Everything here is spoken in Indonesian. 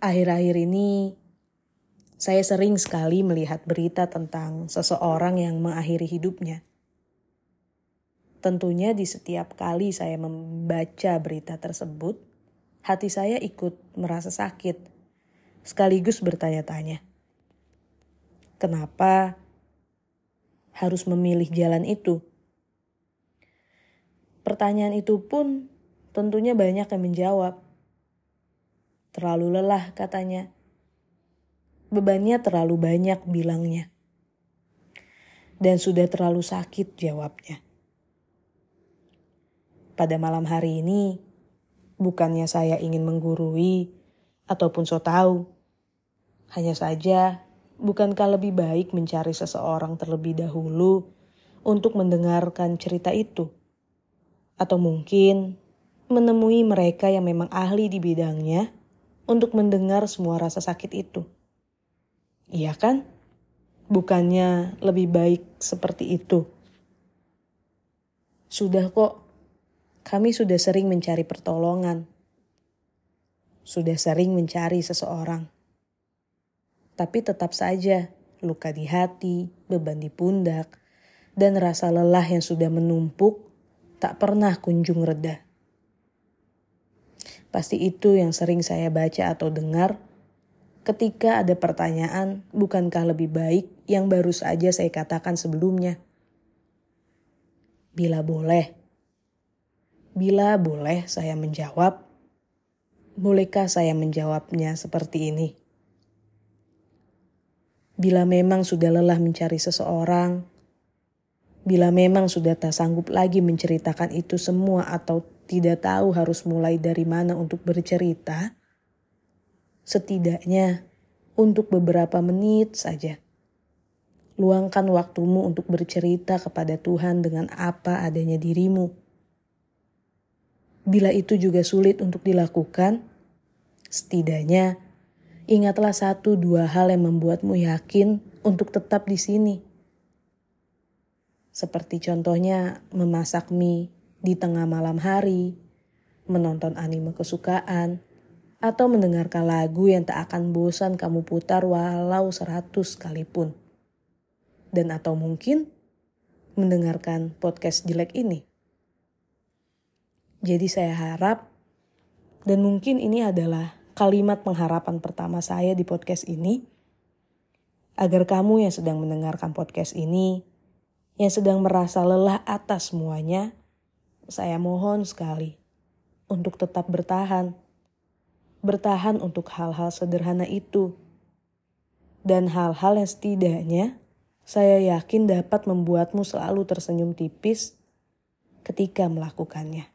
Akhir-akhir ini, saya sering sekali melihat berita tentang seseorang yang mengakhiri hidupnya. Tentunya di setiap kali saya membaca berita tersebut, hati saya ikut merasa sakit, sekaligus bertanya-tanya. Kenapa harus memilih jalan itu? Pertanyaan itu pun tentunya banyak yang menjawab Terlalu lelah katanya. Bebannya terlalu banyak bilangnya. Dan sudah terlalu sakit jawabnya. Pada malam hari ini, bukannya saya ingin menggurui ataupun so tahu. Hanya saja, bukankah lebih baik mencari seseorang terlebih dahulu untuk mendengarkan cerita itu? Atau mungkin menemui mereka yang memang ahli di bidangnya untuk mendengar semua rasa sakit itu. Iya kan? Bukannya lebih baik seperti itu. Sudah kok, kami sudah sering mencari pertolongan. Sudah sering mencari seseorang. Tapi tetap saja luka di hati, beban di pundak, dan rasa lelah yang sudah menumpuk tak pernah kunjung reda. Pasti itu yang sering saya baca atau dengar ketika ada pertanyaan, bukankah lebih baik yang baru saja saya katakan sebelumnya? Bila boleh, bila boleh saya menjawab, bolehkah saya menjawabnya seperti ini? Bila memang sudah lelah mencari seseorang, bila memang sudah tak sanggup lagi menceritakan itu semua atau tidak tahu harus mulai dari mana untuk bercerita, setidaknya untuk beberapa menit saja. Luangkan waktumu untuk bercerita kepada Tuhan dengan apa adanya dirimu. Bila itu juga sulit untuk dilakukan, setidaknya ingatlah satu dua hal yang membuatmu yakin untuk tetap di sini. Seperti contohnya memasak mie di tengah malam hari, menonton anime kesukaan, atau mendengarkan lagu yang tak akan bosan kamu putar walau seratus sekalipun. Dan atau mungkin mendengarkan podcast jelek ini. Jadi saya harap, dan mungkin ini adalah kalimat pengharapan pertama saya di podcast ini, agar kamu yang sedang mendengarkan podcast ini, yang sedang merasa lelah atas semuanya, saya mohon sekali untuk tetap bertahan. Bertahan untuk hal-hal sederhana itu. Dan hal-hal yang setidaknya saya yakin dapat membuatmu selalu tersenyum tipis ketika melakukannya.